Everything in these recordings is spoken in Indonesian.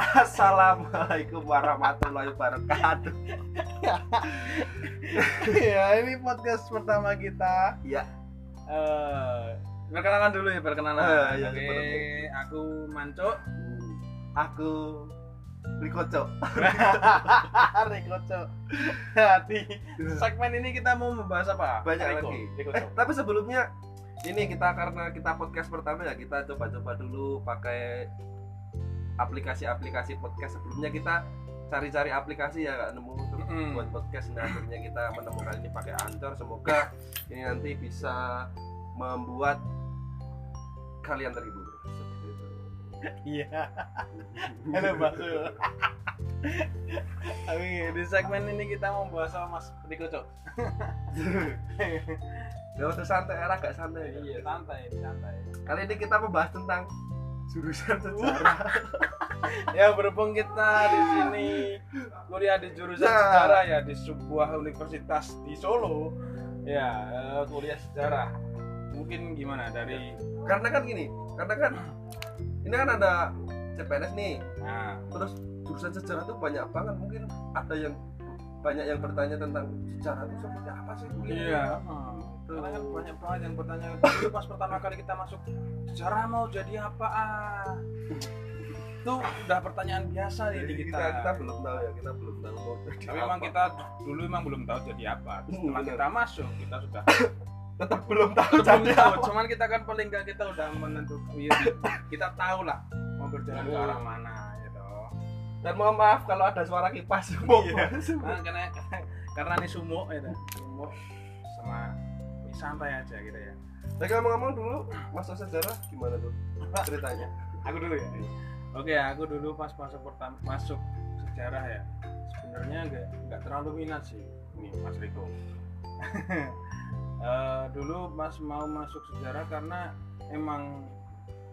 Assalamualaikum warahmatullahi wabarakatuh. ya ini podcast pertama kita. Ya, Eh, perkenalan dulu ya perkenalan. Eh, iya, Oke, aku Manco. aku Rikoco. Rikoco. Hati. Segmen ini kita mau membahas apa? Banyak Riko. lagi. Riko. Eh, tapi sebelumnya ini kita karena kita podcast pertama ya kita coba-coba dulu pakai aplikasi-aplikasi podcast sebelumnya kita cari-cari aplikasi ya nggak nemu untuk Mm-mm. buat podcast nah akhirnya kita menemukan ini pakai Anchor semoga ini nanti bisa membuat kalian terhibur seperti itu. Iya. Halo Basu. Oke, di segmen ini kita mau bahas sama Mas Riko Cok. Gak usah santai, era gak santai. Iya, santai, santai. Kali ini kita membahas tentang jurusan sejarah. ya berhubung kita di sini kuliah di jurusan Nah. sejarah ya di sebuah universitas di Solo. Ya eh, kuliah sejarah. Mungkin gimana dari karena kan gini, karena kan ini kan ada CPNS nih, nah. Terus jurusan sejarah tuh banyak banget. Mungkin ada yang banyak yang bertanya tentang sejarah itu seperti apa sih mungkin iya karena kan banyak banget yang bertanya dulu pas pertama kali kita masuk sejarah mau jadi apa? Ah itu udah pertanyaan biasa Jadi di kita, kita, kita belum tahu ya kita belum tahu mau jadi tapi apa. memang kita dulu memang belum tahu jadi apa. Setelah kita masuk kita sudah tetap belum tahu belum jadi tahu. apa. Cuman kita kan paling nggak kita udah menentukan kita tahu lah mau berjalan ke arah mana gitu. Dan mohon maaf kalau ada suara kipas. Iya. nah, karena karena ini sumo ya sumo sama santai aja gitu ya. Tapi ngomong-ngomong dulu masuk sejarah gimana tuh ceritanya? Aku dulu ya? Oke aku dulu pas masuk pertama masuk sejarah ya. Sebenarnya nggak nggak terlalu minat sih ini Mas Riko. Eh, dulu Mas mau masuk sejarah karena emang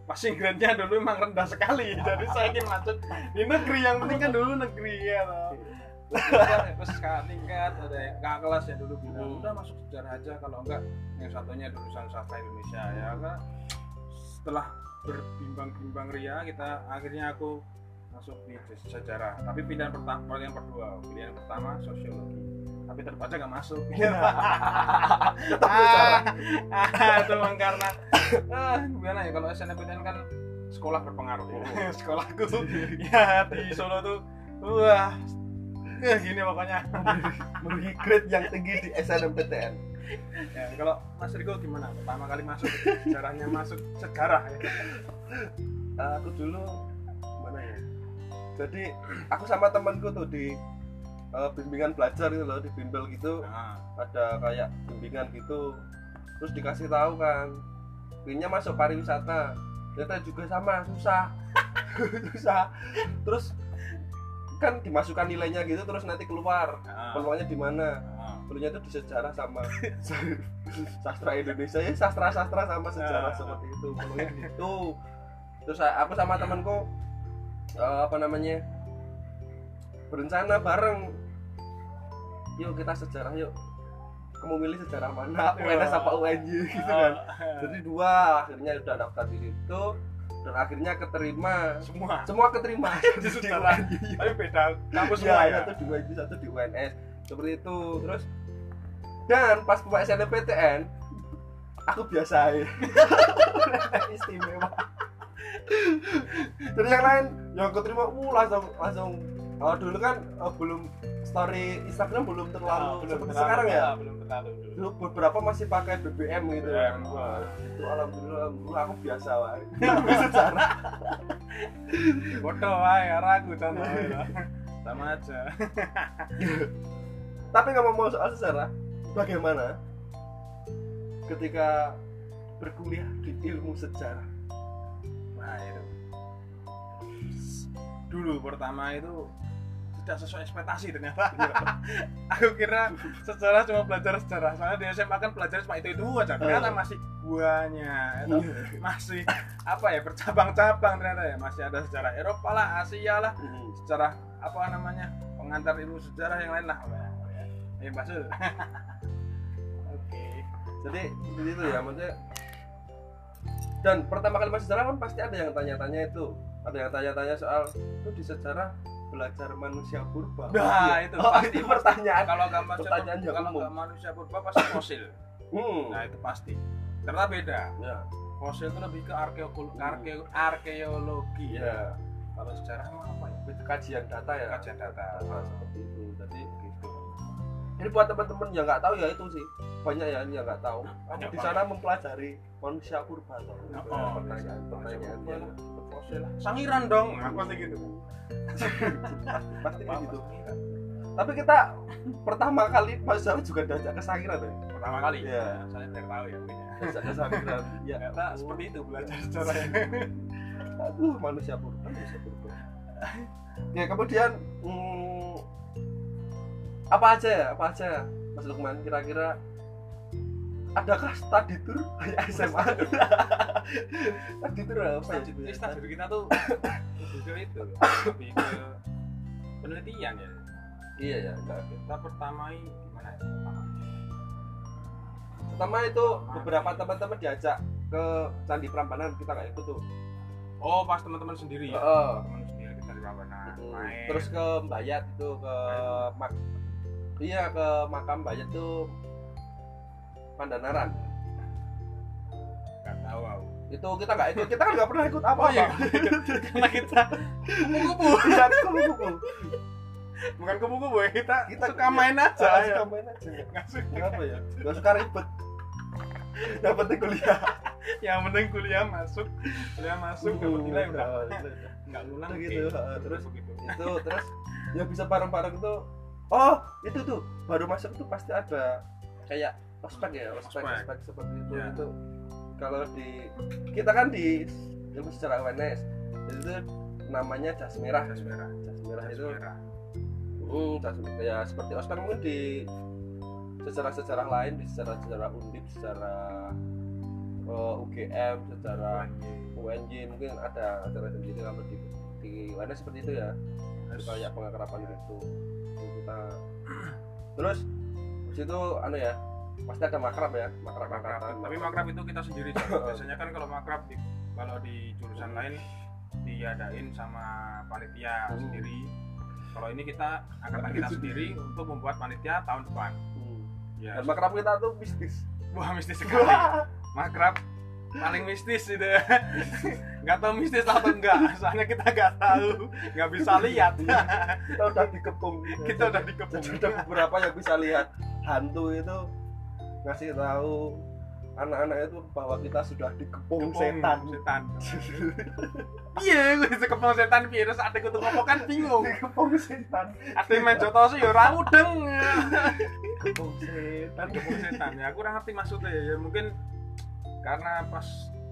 passing grade-nya dulu emang rendah sekali. Jadi saya ingin masuk di negeri yang penting kan dulu negeri ya toh. Terus kakak tingkat ada yang- kakak kelas ya dulu bilang Hmm. udah masuk sejarah aja kalau enggak yang satunya jurusan sastra Indonesia. Ya kan setelah berbimbang-bimbang ria kita akhirnya aku masuk di sejarah. Tapi pilihan pertama yang kedua pilihan pertama sosiologi. Tapi tetap aja nggak masuk. Tetap sejarah. ah, itu memang karena ah, gimana ya kalau SNMPTN kan sekolah berpengaruh Oh. sekolahku ya di Solo tuh wah eh, gini pokoknya. Memiliki grade yang tinggi di SNMPTN ya, kalau Mas Riko gimana? Pertama kali masuk sejarahnya masuk sejarah ya. Eh, aku dulu gimana ya? Jadi aku sama temanku tuh di eh, bimbingan belajar gitu loh di bimbel gitu. Nah, ada kayak bimbingan gitu. Terus dikasih tahu kan pinnya masuk pariwisata. Ternyata juga sama susah. Susah. Terus kan dimasukkan nilainya gitu terus nanti keluar nah, peluangnya di mana. Nah. peluangnya itu di sejarah sama sastra Indonesia. Ya sastra sastra sama sejarah Nah. seperti itu peluangnya gitu. Terus aku sama temanku eh, apa namanya berencana bareng. Yuk kita sejarah yuk. Kamu milih sejarah mana? UNS apa UNY gitu kan. Jadi dua akhirnya udah daftar di situ dan akhirnya keterima. Semua. Semua keterima. Di. UNY. tapi beda. Kampus ya, semua ya? satu di UNY satu di UNS seperti itu. Terus dan pas buka SNMPTN aku biasa ya istimewa. Jadi yang lain yang keterima uh langsung langsung oh, dulu kan oh, belum story Instagram belum terlalu seperti sekarang ya? belum terlalu dulu. Dulu beberapa masih pakai BBM gitu. BBM. Wah, itu alhamdulillah, aku biasa lah sejarah. Bodoh wae ya ragu sama sama aja. Tapi nggak mau soal sejarah bagaimana ketika berkuliah di ilmu sejarah? Nah itu. Dulu pertama itu tidak sesuai ekspektasi ternyata. Aku kira sejarah cuma belajar sejarah. Soalnya di SMA kan belajar cuma itu itu aja ternyata masih buahnya itu masih apa ya bercabang-cabang ternyata ya. Masih ada sejarah Eropa lah Asia lah sejarah apa namanya pengantar ilmu sejarah yang lain lah. Ya bahasa. Oke. Jadi seperti itu ya maksudnya dan pertama kali masuk sejarah kan pasti ada yang tanya-tanya itu. Ada yang tanya-tanya soal itu di sejarah belajar manusia purba. Nah, Iya. itu oh, pasti, itu pertanyaan. Kalau nggak manusia Pertanyaan yang kalau nggak manusia purba pasti fosil. Hmm. nah itu pasti. Ternyata beda. Ya. Fosil itu lebih ke arkeologi arke- arkeologi. Ya kalau sejarah apa ya? Itu kajian data ya. Kajian data. Data seperti itu. Jadi gitu ini buat teman-teman yang nggak tahu ya itu sih. Banyak ya yang nggak tahu. Aku di sana mempelajari manusia purba atau Oh, pertanyaan pertanyaan yang lah sangiran dong. Nah, pasti gitu. Pasti gitu. Tapi kita pertama kali masuk sana juga diajak ke Sangiran ya? Pertama kali. Iya. saya tidak tahu ya mungkin ya. Diajak ke Sangiran. Ya ternyata seperti itu belajar sejarah ya. Aduh manusia purba manusia purba ya kemudian hmm, apa aja ya? Apa aja Mas Lukman? Kira-kira adakah study tour kayak SMA study tour apa ya? Jadi stadion kita tuh itu lebih ke penelitian ya. Iya ya enggak kita pertamai gimana ya? Pertama itu beberapa teman-teman diajak ke Candi Prambanan kita nggak ikut tuh. Oh pas teman-teman sendiri ya? Heeh. teman sendiri kita di Prambanan terus ke Mbayat itu ke mak iya ke makam Mbayat tuh Pandanaran. Nggak tahu aku itu kita nggak ikut kita kan nggak pernah ikut apa oh iya. Apa karena kita kupu-kupu. Iya, kupu-kupu. bukan kupu-kupu ya kita Kita suka main aja ya. suka main aja. Nggak suka. Kenapa ya? Nggak suka ribet. Yang penting kuliah. Yang penting kuliah masuk. Kuliah masuk dapat nilai udah Oh, nggak ngulang gitu terus begitu itu terus yang bisa bareng-bareng itu oh itu tuh baru masuk tuh pasti ada kayak ospek ya ospek Ospek. ospek seperti itu Ya. itu kalau di kita kan di ilmu UNS jadi itu namanya jas merah. Jas merah. Jas merah jas itu merah. Hmm, jas ya seperti ospek mungkin di sejarah-sejarah lain di sejarah-sejarah undip sejarah eh, UGM sejarah UNJ mungkin ada acara sendiri kalau di di UNS seperti itu ya Itu kayak pengakraban gitu Itu kita terus di situ anu ya pasti ada makrab ya makrab makrab tapi makrab. itu kita sendiri biasanya kan kalau makrab di, kalau di jurusan lain diadain sama panitia Hmm. sendiri. Kalau ini kita angkatan kita sendiri untuk membuat panitia tahun depan. Hmm. ya. Dan makrab kita tuh mistis. Wah mistis sekali. Makrab paling mistis itu. Ya nggak tahu mistis atau enggak soalnya kita nggak tahu. Nggak bisa lihat. Kita udah dikepung. Kita udah dikepung. Ada beberapa yang bisa lihat. Hantu itu ngasih tahu anak-anak itu bahwa kita sudah dikepung Kepung setan. setan. Iya gue sekepung setan virus adekku tuh ngomong kan bingung. Dikepung setan. Ate main jotosi ya ora mudeng. dikepung setan. Ngomong setan ya, aku ora ngerti maksudnya ya. Mungkin karena pas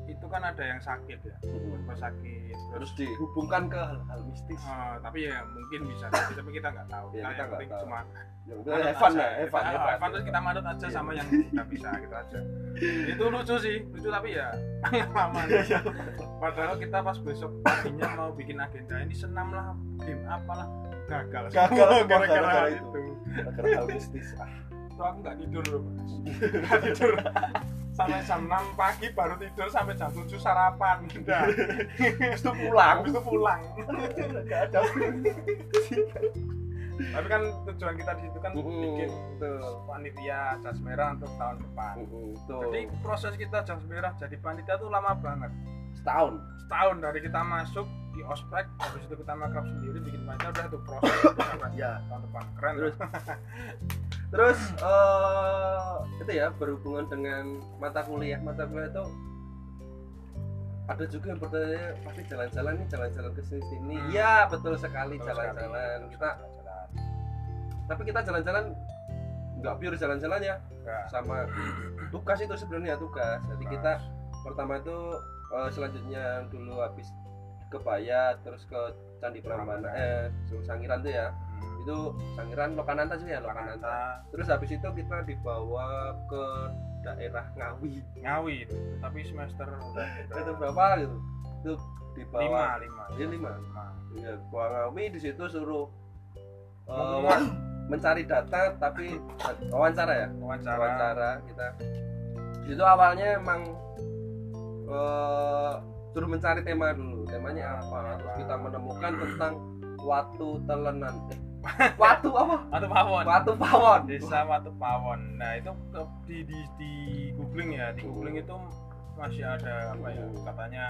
itu kan ada yang sakit ya. Pas sakit harus terus dihubungkan ke hal-hal mistis eh, tapi ya mungkin bisa tapi kita nggak tahu. Ya, Nah, kita yang penting tahu. cuma itu manut Evan ya Evan Kita- Evan Evan terus kita manut aja Iya. sama yang nggak bisa gitu aja. Itu lucu sih, lucu tapi ya pengalaman. Iya, Padahal kita pas besok paginya mau bikin agenda ini senam lah, game apalah gagal. Gagal gara-gara itu. agar hal mistis ah itu aku nggak tidur loh nggak tidur sampai jam 6 pagi baru tidur sampai jam 7 sarapan. Udah. Itu pulang habis itu pulang. Nggak ada tapi kan tujuan kita di situ kan Mm-mm, bikin betul. panitia jas merah untuk tahun depan. Tuh. jadi proses kita jas merah jadi panitia tuh lama banget. Setahun. Setahun dari kita masuk di ospek habis itu kita makrab sendiri bikin panitia udah tuh proses ya tahun depan. Keren Terus? terus eh itu ya berhubungan dengan mata kuliah. Mata kuliah itu ada juga yang bertanya pasti jalan-jalan nih jalan-jalan ke sini sini. Hmm. ya betul sekali jalan-jalan. Kita jalan tapi kita jalan-jalan nggak pure jalan-jalan ya. Enggak. sama tugas itu sebenarnya tugas. Jadi kita pertama itu eh, selanjutnya dulu habis ke Bayat terus ke Candi Prambanan eh Sangiran tuh ya. Hmm. itu Sangiran Lokananta sih ya Lokananta. Lokananta. Terus habis itu kita dibawa ke daerah Ngawi. Ngawi itu tapi semester udah itu berapa gitu? Itu lima dibawa. Lima Iya, lima. lima. Ya bawa Ngawi di situ suruh Ngomong. mencari data tapi wawancara ya? Wawancara. Wawancara kita. Di situ awalnya emang eh, suruh mencari tema dulu temanya apa terus kita menemukan tentang watu telenan eh, watu apa Watu Pawon. watu pawon Desa Watu Pawon. Nah, itu di di di googling ya, di googling itu masih ada apa ya? Katanya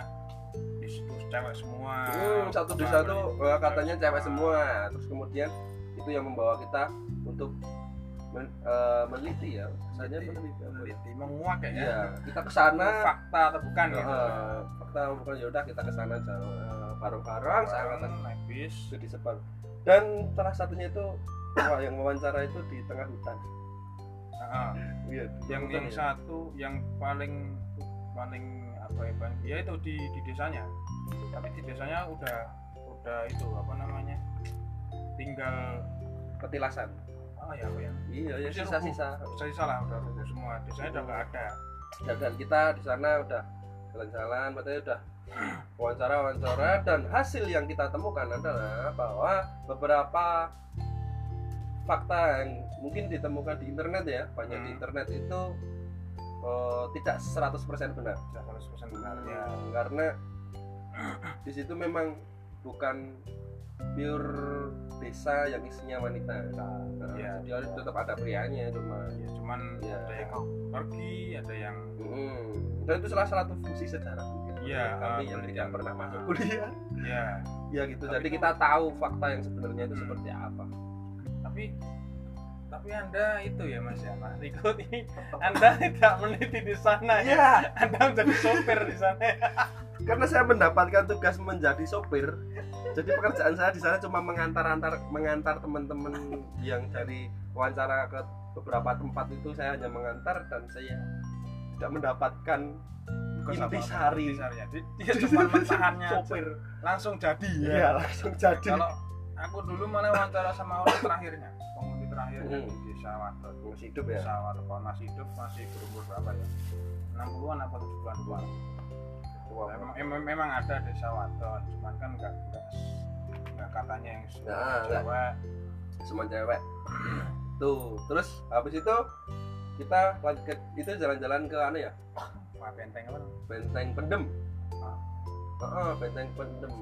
di situ cewek semua. Hmm, satu desa tuh eh, katanya cewek semua terus kemudian itu yang membawa kita untuk men- eh, meneliti ya misalnya meneliti ya? Menguak ya. Iya, kita ke sana Fakta atau bukan gitu. eh, fakta bukan ya udah kita ke sana aja, eh, bareng-bareng seangkatan habis. itu disebar dan salah satunya itu wah, yang wawancara itu di tengah hutan iya di yang hutan yang ya. satu yang paling paling apa ya Bang? ya itu di di desanya tapi di desanya udah udah itu apa namanya tinggal petilasan oh ya apa ya iya ya sisa-sisa. saya salah udah rubuh semua. Desanya udah nggak ada. Dan, kita di sana udah jalan-jalan berarti udah wawancara-wawancara dan hasil yang kita temukan adalah bahwa beberapa fakta yang mungkin ditemukan di internet ya banyak di Hmm. internet itu eh, tidak 100% benar. Sudah 100% benar ya. Hmm, karena di situ memang bukan pure desa yang isinya wanita Nah, Iya. jadi tetap ada prianya cuma ya cuman Iya. ada yang pergi ada yang Hmm. dan itu salah satu fungsi sejarah Iya, kami ah, yang tidak pernah masuk Ah. kuliah ya ya gitu Tapi jadi itu- kita tahu fakta yang sebenarnya itu Hmm. seperti apa tapi tapi anda itu ya mas ya mas Riko ini. Anda tidak meneliti di sana ya. Iya, anda menjadi sopir di sana ya. karena saya mendapatkan tugas menjadi sopir jadi pekerjaan saya di sana cuma mengantar antar mengantar teman-teman yang dari wawancara ke beberapa tempat itu saya hanya mengantar dan saya tidak mendapatkan Intisari. ya. Dia, cuma mentahannya sopir. Langsung jadi ya. Iya langsung jadi. Kalau aku dulu malah wawancara sama orang terakhirnya. Penghuni terakhirnya Hmm. di desa Wadon masih hidup ya? Desa Wadon masih hidup masih berumur berapa ya? 60-an apa 70-an lupa Wah, memang, em- memang ada desa Wadon cuman kan enggak enggak enggak katanya yang semua Nah, cewek. Semua cewek. Tuh terus habis itu kita lanjut ke itu jalan-jalan ke anu ya? Wah, benteng apa benteng pendem. Ah. Heeh, benteng pendem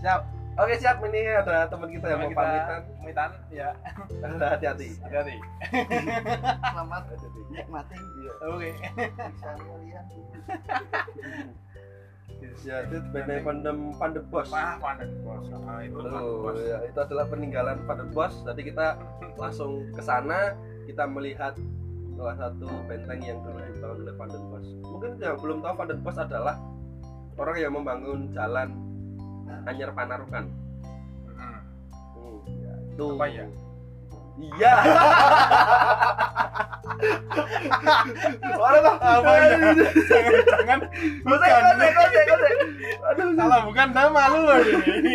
siap. Oke siap. Ini ada teman kita yang mau Kita pamitan. pamitan ya. Hati-hati. Hati-hati. Selamat hati-hati nikmati iya. Oke. Bisa kalian ya itu benteng pendem pandem bos. Wah pandang bos. Ah, itu Tuh, bos. ya, itu adalah peninggalan Pandem Bos. Tadi kita langsung ke sana, kita melihat salah satu benteng yang dulu dibangun oleh Pandem Bos. Mungkin yang belum tahu Pandem Bos adalah orang yang membangun jalan Anyar Panarukan. Hmm. Hmm, ya, itu. Apa ya? Iya. Orang Apa ya? jangan gosek. Aduh, salah bukan dah malu ini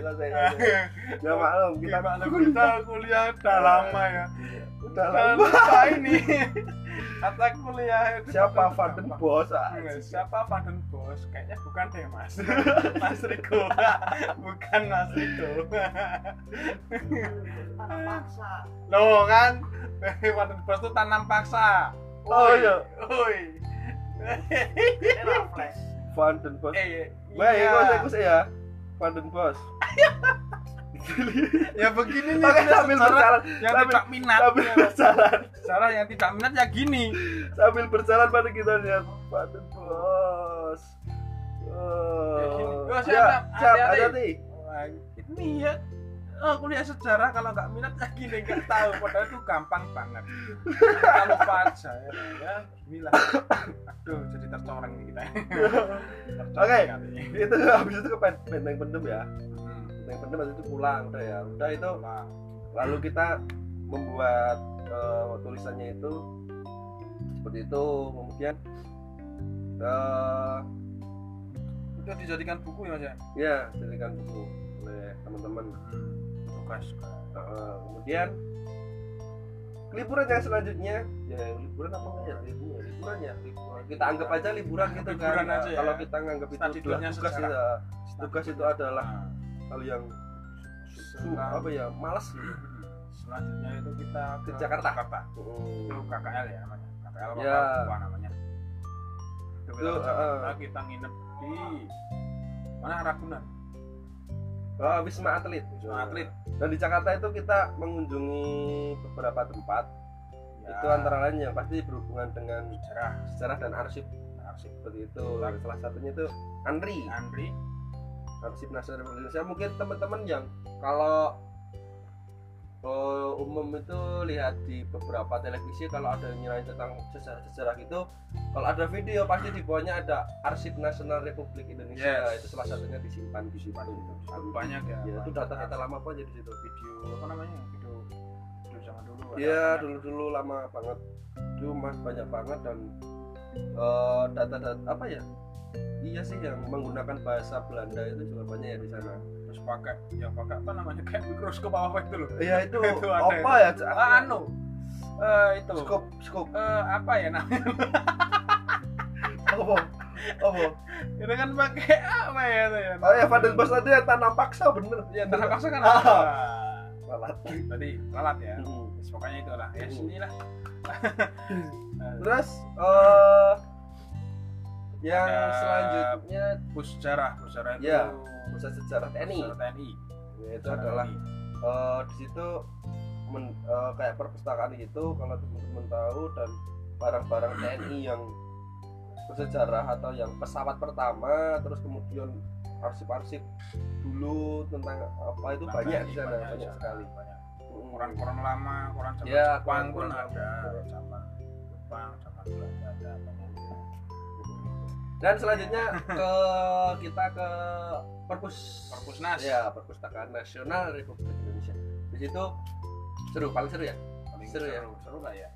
gosek. Ya maklum, kita kita malu kita kuliah udah lama ya udah udah lama. ini kata kuliah itu Siapa Vanden Bos? Enggak, siapa Vanden Bos kayaknya bukan deh mas Mas Riko bukan Mas Riko tanam paksa loh kan Vanden Bos itu tanam paksa Oh, iya. Flash Vanden Bos. eh Baik, iya. gosek ya. Vanden Bos. Ya begini nih Oke, sambil berjalan, yang sambil- tidak minat sambil ya. berjalan, sejarah yang tidak minat ya gini sambil berjalan pada kita lihat Bos. Oh, Ya, gini. Oh, ya, siap, Hati-hati. hati-hati. Wah, ini ya oh, kuliah sejarah kalau nggak minat ya gini nggak tahu padahal itu gampang banget lupa aja ya, ya aduh jadi tercoreng nih kita Oke. kali. Itu habis itu ke benteng pendem ya. Benteng pendem habis itu pulang udah ya. Udah itu lalu kita membuat eh, tulisannya itu seperti itu. Kemudian eh itu dijadikan buku ya mas ya? Ya jadikan buku oleh teman-teman. Tugas. Eh, kemudian liburan yang selanjutnya. Ya liburan apa enggak ya? Liburan liburan ya? Liburan. Kita anggap aja liburan gitu kan. Liburan aja ya. kalau kita nganggap itu adalah tugas ya tugas itu adalah Hal yang su- apa ya malas gitu selanjutnya itu kita Ke Jakarta. Jakarta itu Hmm. KKL ya namanya KKL apa Ya. apa namanya Itu, Jakarta uh. kita nginep di mana Ragunan Oh, Wisma Atlet. Wisma Atlet. Dan di Jakarta itu kita mengunjungi beberapa tempat. Ya, Itu antara lain yang pasti berhubungan dengan sejarah sejarah dan arsip arsip seperti itu. Salah satunya itu Andri, Andri Arsip Nasional Republik Indonesia. Mungkin teman-teman yang kalau eh, umum itu lihat di beberapa televisi kalau ada yang nyerahin tentang sejarah-sejarah gitu kalau ada video pasti di bawahnya ada Arsip Nasional Republik Indonesia Yes. itu salah satunya disimpan di situ Simpan itu. Banyak ya ya itu data-data lama apa aja di situ video apa namanya video video zaman dulu Iya banyak. dulu-dulu lama banget mas banyak banget dan eh, data-data apa ya? Iya sih yang menggunakan bahasa Belanda itu juga banyak ya di sana. Terus pakai yang pakai apa namanya? Kayak mikroskop apa itu loh. Iya itu, Itu ada apa ya? Cak? ah, anu. Eh itu. Skop skop. Eh, apa ya namanya? Apa? Apa? Itu kan pakai apa ya itu ya? Oh ya Fadil Bas tadi tanam paksa bener. Ya tanah paksa kan Ah. apa Lalat. tadi lalat ya Hmm. Pokoknya itulah ya Hmm. sinilah terus eh yang Ada- selanjutnya bus sejarah itu Ya, pusat sejarah TNI sejarah TNI Ya, itu Sejarah adalah TNI. eh, di situ men- eh, kayak perpustakaan gitu kalau teman-teman tahu dan barang-barang TNI yang bersejarah atau yang pesawat pertama terus kemudian arsip-arsip dulu tentang apa itu Nah, banyak di sana banyak, di sana, sekali. Banyak koran-koran lama koran zaman Ya, Jepang pun ada. lama. zaman Jepang zaman Belanda ada banyak dan selanjutnya ke kita ke perpus. Perpusnas. ya perpustakaan nasional Republik Indonesia. Di situ seru paling seru ya? Paling Seru ya? seru lah ya.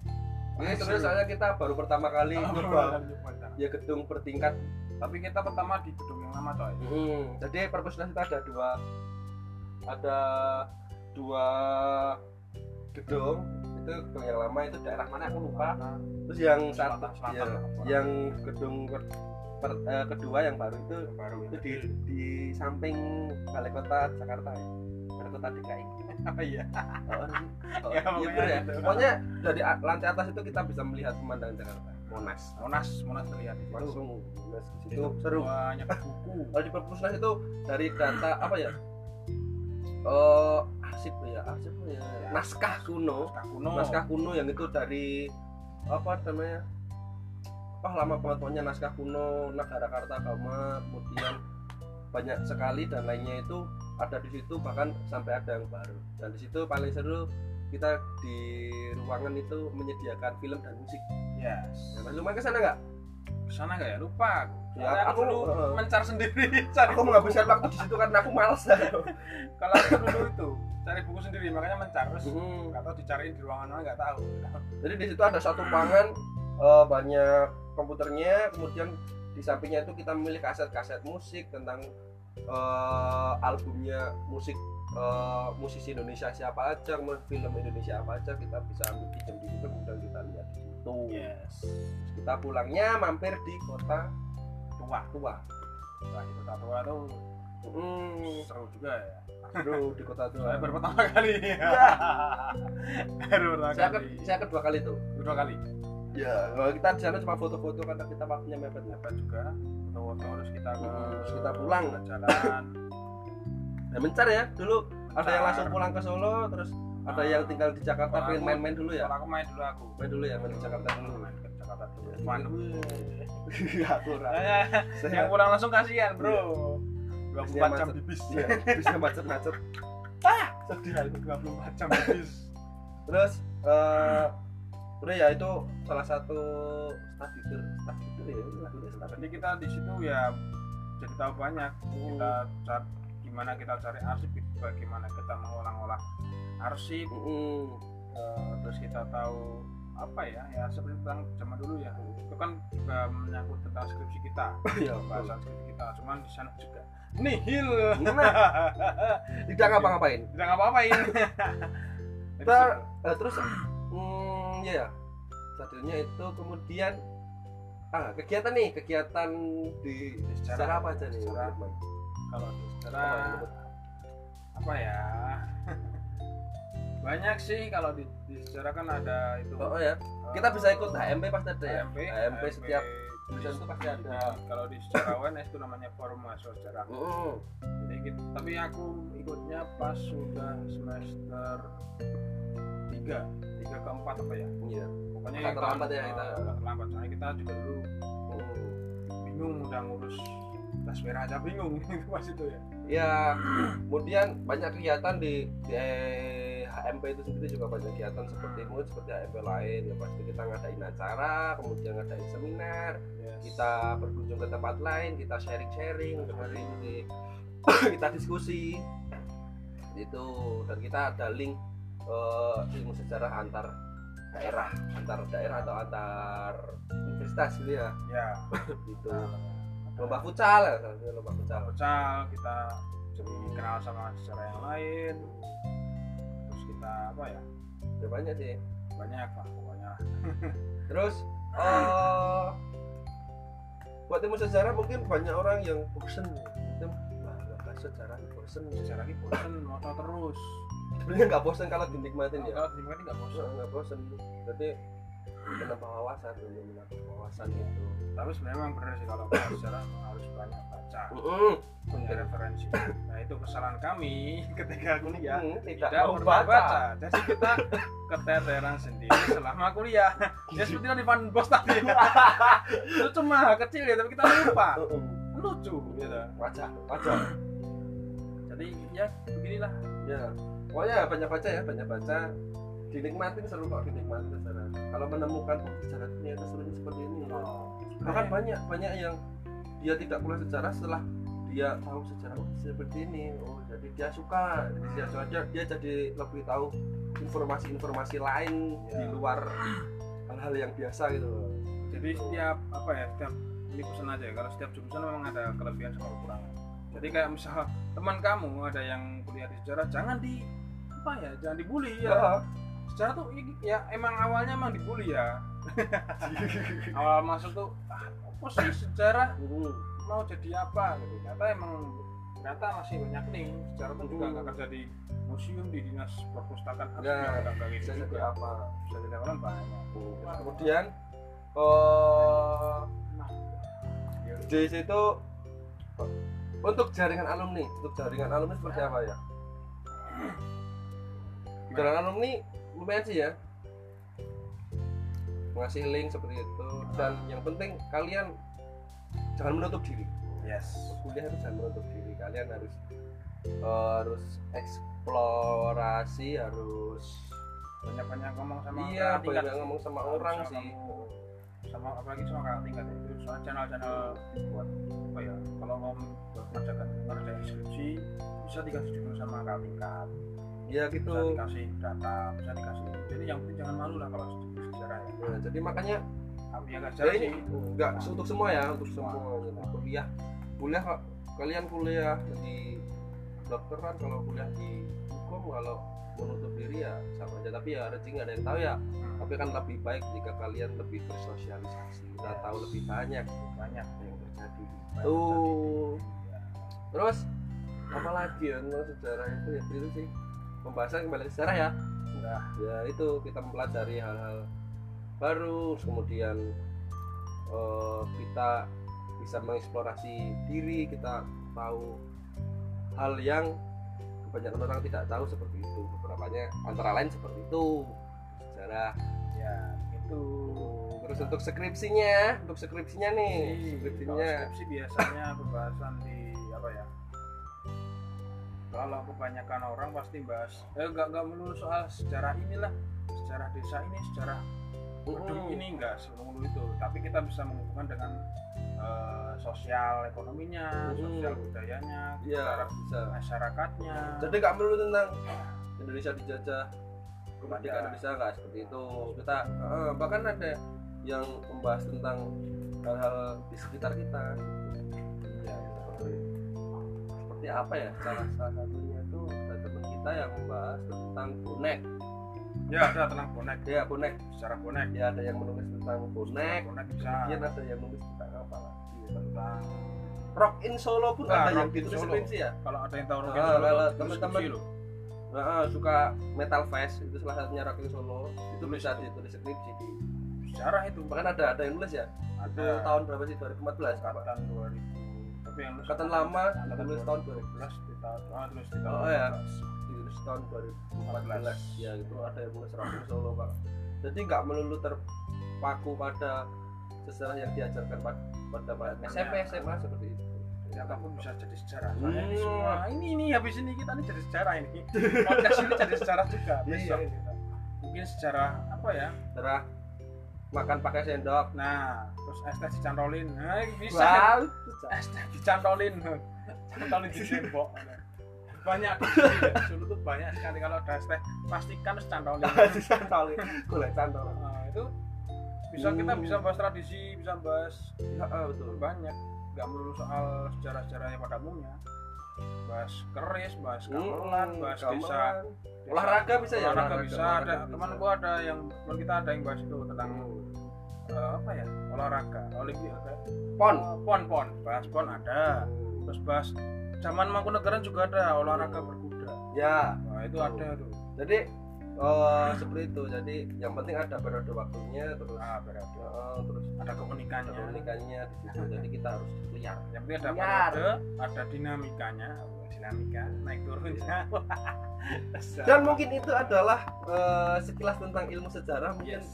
Ini seru. soalnya kita baru pertama kali Oh, nyoba. ya gedung bertingkat tapi kita pertama di gedung yang lama coy. Hmm, jadi perpusnas itu ada dua ada dua gedung. Itu gedung yang lama itu daerah mana aku lupa. Terus yang satu Selatan- selatan ya, pokoknya. yang gedung ke- per- eh, kedua yang baru itu baru itu di, di samping balai kota Jakarta ya. Balai kota DKI. Apa ya? Oh, oh, Ya, iya pokoknya bener ya. gitu. pokoknya dari lantai atas itu kita bisa melihat pemandangan Jakarta Monas. Monas Monas terlihat di situ. Langsung Monas di situ. Seru. banyak buku. Kalau di perpusnas itu dari data apa ya? Eh arsip ya arsip ya. Naskah kuno. Naskah kuno. Naskah kuno yang itu dari apa namanya? Wah lama pokoknya naskah kuno negara Kartagama kemudian banyak sekali dan lainnya itu ada di situ bahkan sampai ada yang baru. Dan di situ paling seru kita di ruangan itu menyediakan film dan musik. Yes. Nah, lumayan ke sana nggak? Sana nggak ya? Lupa Ya, aku aku- dulu heeh. mencar sendiri cari aku menghabiskan waktu di situ karena aku males. Kalau aku dulu itu cari buku sendiri makanya mencar terus Hmm. nggak tahu dicariin di ruangan mana nggak tahu. Jadi di situ ada satu ruangan eh, banyak komputernya, kemudian di sampingnya itu kita memilih kaset-kaset musik tentang eh, albumnya musik eh, musisi Indonesia siapa aja, film Indonesia apa aja kita bisa ambil pinjam di situ kemudian kita lihat di situ. yes Terus kita pulangnya mampir di kota tua tua. Wah, di kota tua tuh Hmm, seru juga ya seru di kota tua. saya baru pertama kali baru pertama Saya, kali ke- saya kedua kali tuh. kedua kali Ya, kalau kita di sana cuma foto-foto karena kita waktunya mepet. dapat juga foto-foto terus kita ke Terus kita pulang. jalan Ya, mencar ya dulu ada yang langsung pulang ke Solo terus ada yang tinggal di Jakarta pengen aku- main-main dulu ya? aku main dulu aku. Main dulu ya main di Jakarta dulu. Main ke Jakarta dulu. Ya, fun Iya, kurang. Saya yang pulang langsung kasihan bro. 24 Bisnya jam di bis Iya, bisa macet-macet. sedih aku 24 jam di bis Terus eh udah ya itu salah satu study tour ya, lagunya study jadi kita di situ ya jadi tahu banyak. Kita cari gimana kita cari arsip bagaimana kita mengolah-olah arsip Mm-mm. eh, terus kita tahu apa ya ya seperti tentang zaman dulu ya itu kan juga menyangkut tentang skripsi kita Iya, pembahasan skripsi kita cuman di sana juga nihil Nah, tidak ngapa-ngapain. tidak ngapa-ngapain seru. eh, terus hmm, ya studinya itu kemudian ah kegiatan nih kegiatan di Sejarah. sejarah apa aja nih. Lukman? kalau di Lukman? apa ya? Banyak sih kalau di, di sejarah kan ada itu. Oh, oh ya kita bisa ikut HMP pasti ada ya? HMP, HMP setiap tulisan itu pasti ada. Kalau di sejarah UNS itu namanya forum mahasiswa sejarah. Mm-mm. jadi kita- tapi aku ikutnya pas sudah semester tiga tiga ke empat apa ya? Iya. Pokoknya yang terlambat ya kita. terlambat soalnya kita juga dulu Mm. bingung udah ngurus tas merah. Aja bingung itu pas itu ya. Ya kemudian banyak kegiatan di, di eh, HMP itu sendiri juga banyak kegiatan seperti mungkin seperti HMP lain. Ya pasti kita ngadain acara kemudian ngadain seminar. Yes. kita berkunjung ke tempat lain kita sharing-sharing seperti itu sih. kita diskusi. Itu dan kita ada link eh, ilmu sejarah antar daerah antar daerah atau antar universitas gitu ya. Ya. Gitu. Nah, lomba futsal ya lomba futsal. Futsal kita jadi kenal sama sejarah yang lain. Terus kita apa ya? Ya banyak sih. Banyak lah pokoknya. Terus eh buat ilmu sejarah mungkin banyak orang yang bosen. Ya itu bahas sejarah ini bosen. Sejarah ini bosen mau terus. Sebenarnya nggak bosen kalau dinikmatin ya. Kalau dinikmati nggak bosen. Nggak- nggak bosen. Jadi menambah wawasan dulu menambah wawasan itu tapi sebenarnya memang benar sih kalau bahas sejarah harus banyak baca punya referensi nah itu kesalahan kami ketika kuliah Mm, tidak, tidak mau baca, baca. Jadi kita keteteran sendiri selama kuliah. Ya seperti yang di Van Bos tadi. itu cuma kecil ya, tapi kita lupa. Lucu gitu. wajar wajar Jadi ya beginilah. ya pokoknya banyak baca ya banyak baca dinikmatin seru kok dinikmatin sejarah kalau menemukan oh, sejarah ternyata serunya seperti ini. Bahkan banyak banyak yang dia tidak kuliah sejarah setelah dia tahu sejarah oh, seperti ini. Oh jadi dia suka. Jadi dia saja dia jadi lebih tahu informasi-informasi lain Ya. di luar hal-hal yang biasa gitu. Jadi setiap apa ya, setiap ini pesan aja. Kalau setiap jurusan memang ada kelebihan sama kekurangan. Jadi kayak misal teman kamu ada yang kuliah di sejarah, jangan di apa ya, jangan dibully ya. ya Sejarah tuh ya, emang awalnya emang dibully ya. Awal masuk tuh ah, apa sih sejarah mau jadi apa? Gitu. Ternyata emang ternyata masih banyak nih sejarah tuh juga nggak kerja di museum di dinas perpustakaan Ya, bisa gitu jadi apa? Bisa jadi orang banyak. Nah, kemudian eh di situ untuk jaringan alumni untuk jaringan alumni seperti apa ya? Jaringan alumni lumayan sih ya. Ngasih link seperti itu. Dan yang penting kalian jangan menutup diri. Yes. Kuliah itu jangan menutup diri. Kalian harus harus eksplorasi harus banyak banyak ngomong sama iya banyak sih. ngomong sama Harus orang sama sih. Kamu, sama apalagi sama kakak tingkat itu. Soal channel-channel buat apa ya kalau mau buat mengerjakan ngerjain skripsi bisa dikasih dulu sama kakak tingkat ya bisa gitu. dikasih data bisa dikasih. Jadi yang penting jangan malu lah kalau sejarah ya. Nah, jadi makanya tapi yang nggak ya sejarah ini sih. enggak untuk semua ya untuk Semua. semua Jadi kuliah. Kuliah kok kalian kuliah di dokteran kalau kuliah di hukum kalau menutup diri ya sama aja. Tapi ya rezeki nggak ada yang tahu ya. Hmm, tapi kan lebih baik jika kalian lebih bersosialisasi kita Yes. tahu lebih banyak. Banyak yang terjadi. Banyak tuh terjadi. terus apa lagi ya tentang sejarah itu ya? Itu sih pembahasan kembali ke sejarah ya Udah. ya itu kita mempelajari hal-hal baru kemudian eh, kita bisa mengeksplorasi diri kita tahu hal yang kebanyakan orang tidak tahu seperti itu beberapanya antara lain seperti itu sejarah ya itu terus untuk skripsinya untuk skripsinya nih Skripsi. skripsinya skripsi biasanya pembahasan di ya kalau kebanyakan orang pasti bahas eh nggak nggak melulu soal sejarah inilah sejarah desa ini sejarah Mm-mm. ini enggak melulu itu. Tapi kita bisa menghubungkan dengan eh, sosial ekonominya sosial budayanya secara bisa. masyarakatnya. Jadi nggak melulu tentang Indonesia dijajah kemerdekaan. Indonesia nggak seperti itu. Kita eh, bahkan ada yang membahas tentang hal-hal di sekitar kita. Ya seperti apa ya? Salah satunya itu ada teman kita yang membahas tentang bonek. Ya ada tentang bonek. Ya bonek. Secara bonek. Ya ada yang menulis tentang bonek. Bonek bisa. Kemudian ada yang menulis tentang apa lagi ya, tentang rock in Solo pun Nah, ada yang ditulis Solo. skripsi ya? Kalau ada yang tahu Ah, Rock in Solo, kalau itu teman-teman-. Nah, suka Metal Fest itu salah satunya Rock in Solo. Itu bisa ditulis skripsi di sejarah itu. Bahkan ada ada yang nulis ya? Itu ada. Tahun berapa sih? 2014 apa angkatan 2000 tapi yang nulis Angkatan lama, angkatan tulis tahun 2012 di tahun ah, di tahun Oh, ya. 2012. di tahun 2014 ya itu ada yang nulis Rasul Solo pak jadi nggak melulu terpaku pada sejarah yang diajarkan pada pada SMP SMA seperti itu ternyata pun bisa jadi sejarah Hmm. soalnya ini semua ini ini habis ini kita nih jadi sejarah ini podcast ini jadi sejarah juga Iya. besok kita. mungkin sejarah apa ya sejarah makan pakai sendok. Nah terus es teh dicantolin. Nah bisa. Wow es teh dicantolin. Cantolin di tembok. Banyak. Ya. dulu tuh banyak sekali kalau ada es teh pastikan harus cantolin. Disantolin golek cantol. Nah, itu bisa kita Hmm. bisa bahas tradisi bisa bahas ya, betul. banyak. Nggak melulu soal sejarah-sejarah yang pada umumnya bahas keris bahas gamelan Hmm, bahas gamelan. desa. Olahraga bisa ya? Olahraga bisa. Ada olahraga teman bisa. gua ada yang teman kita ada yang bahas itu tentang eh, apa ya? Olahraga olimpiade. Pon. Pon pon. Bahas pon ada. Terus bahas zaman Mangkunegaran juga ada olahraga berkuda. Ya. Nah itu ada tuh. Jadi oh, seperti itu. Jadi yang penting ada periode waktunya terus ah berarti oh, terus ada keunikannya komunikasinya di situ. Jadi kita harus lihat yang penting ada Liar. periode ada dinamikanya. Oh, dinamika naik turunnya dan mungkin itu adalah eh, sekilas tentang ilmu sejarah. Mungkin yes.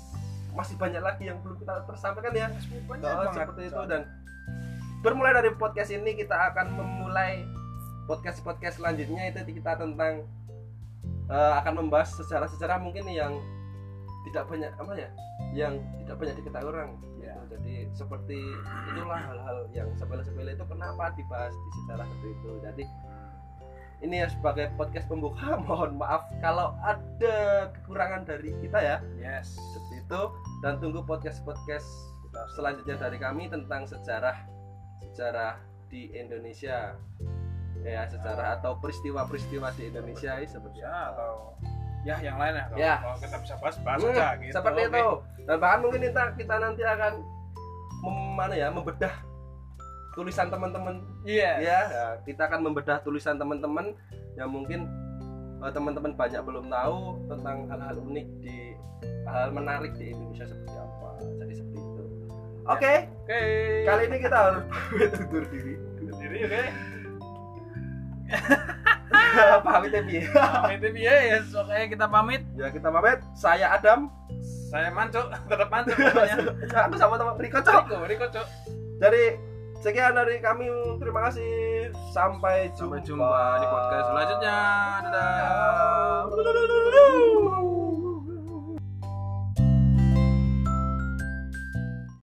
masih banyak lagi yang belum kita tersampaikan ya. Banyak Oh, seperti itu. Dan bermulai dari podcast ini kita akan memulai podcast podcast selanjutnya. Itu kita tentang eh, akan membahas sejarah-sejarah mungkin yang tidak banyak apa ya yang tidak banyak diketahui orang Ya. gitu. jadi seperti itulah hal-hal yang sepele-sepele itu kenapa dibahas di sejarah seperti itu jadi ini ya sebagai podcast pembuka mohon maaf kalau ada kekurangan dari kita ya yes seperti itu dan tunggu podcast podcast selanjutnya dari kami tentang sejarah sejarah di Indonesia ya sejarah atau peristiwa-peristiwa di Indonesia ini seperti ya apa? atau ya yang lain ya kalau, Ya. kalau kita bisa bahas bahas Hmm, aja gitu seperti Oke. itu. Dan bahkan mungkin kita kita nanti akan mem- mana ya membedah tulisan teman-teman. Iya. Ya ya, kita akan membedah tulisan teman-teman yang mungkin eh, teman-teman banyak belum tahu tentang hal-hal unik di hal menarik di Indonesia seperti apa. Jadi seperti itu. Oke? Oke. Kali ini kita harus undur diri. Sendiri oke pamit ya Bi? pamit ya yes oke kita pamit ya kita pamit saya Adam saya mancuk tetap mancuk pokoknya aku sama teman Riko Cok Riko Riko cok Jadi sekian dari kami. Terima kasih. Sampai jumpa. sampai jumpa di podcast selanjutnya Dadah.